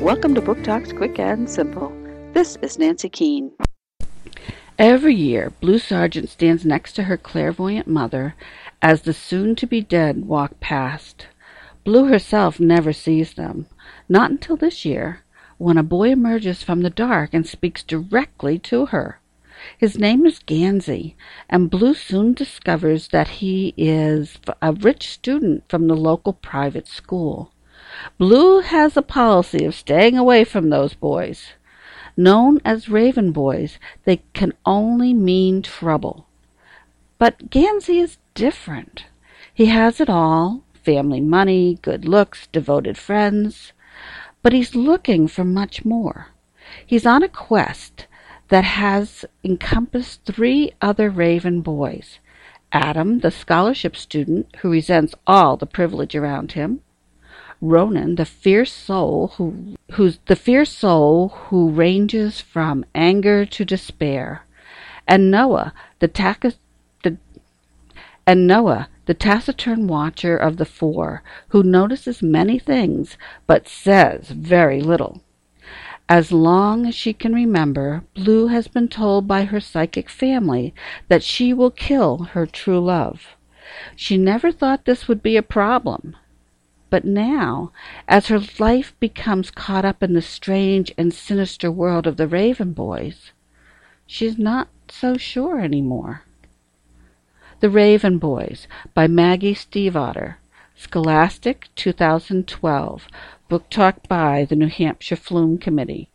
Welcome to Book Talks Quick and Simple. This is Nancy Keane. Every year, Blue Sargent stands next to her clairvoyant mother as the soon-to-be-dead walk past. Blue herself never sees them, not until this year, when a boy emerges from the dark and speaks directly to her. His name is Gansey, and Blue soon discovers that he is a rich student from the local private school. Blue has a policy of staying away from those boys. Known as Raven Boys, they can only mean trouble. But Gansey is different. He has it all family money, good looks, devoted friends. But he's looking for much more. He's on a quest that has encompassed three other Raven boys Adam, the scholarship student who resents all the privilege around him, Ronan, the fierce soul who who's the fierce soul who ranges from anger to despair, and Noah, the, tac- the and Noah, the taciturn watcher of the four, who notices many things but says very little. As long as she can remember, Blue has been told by her psychic family that she will kill her true love. She never thought this would be a problem. But now, as her life becomes caught up in the strange and sinister world of the Raven boys, she's not so sure any more. The Raven Boys by Maggie Stiefvater. Scholastic, 2012. Book Talk by the New Hampshire Flume Committee.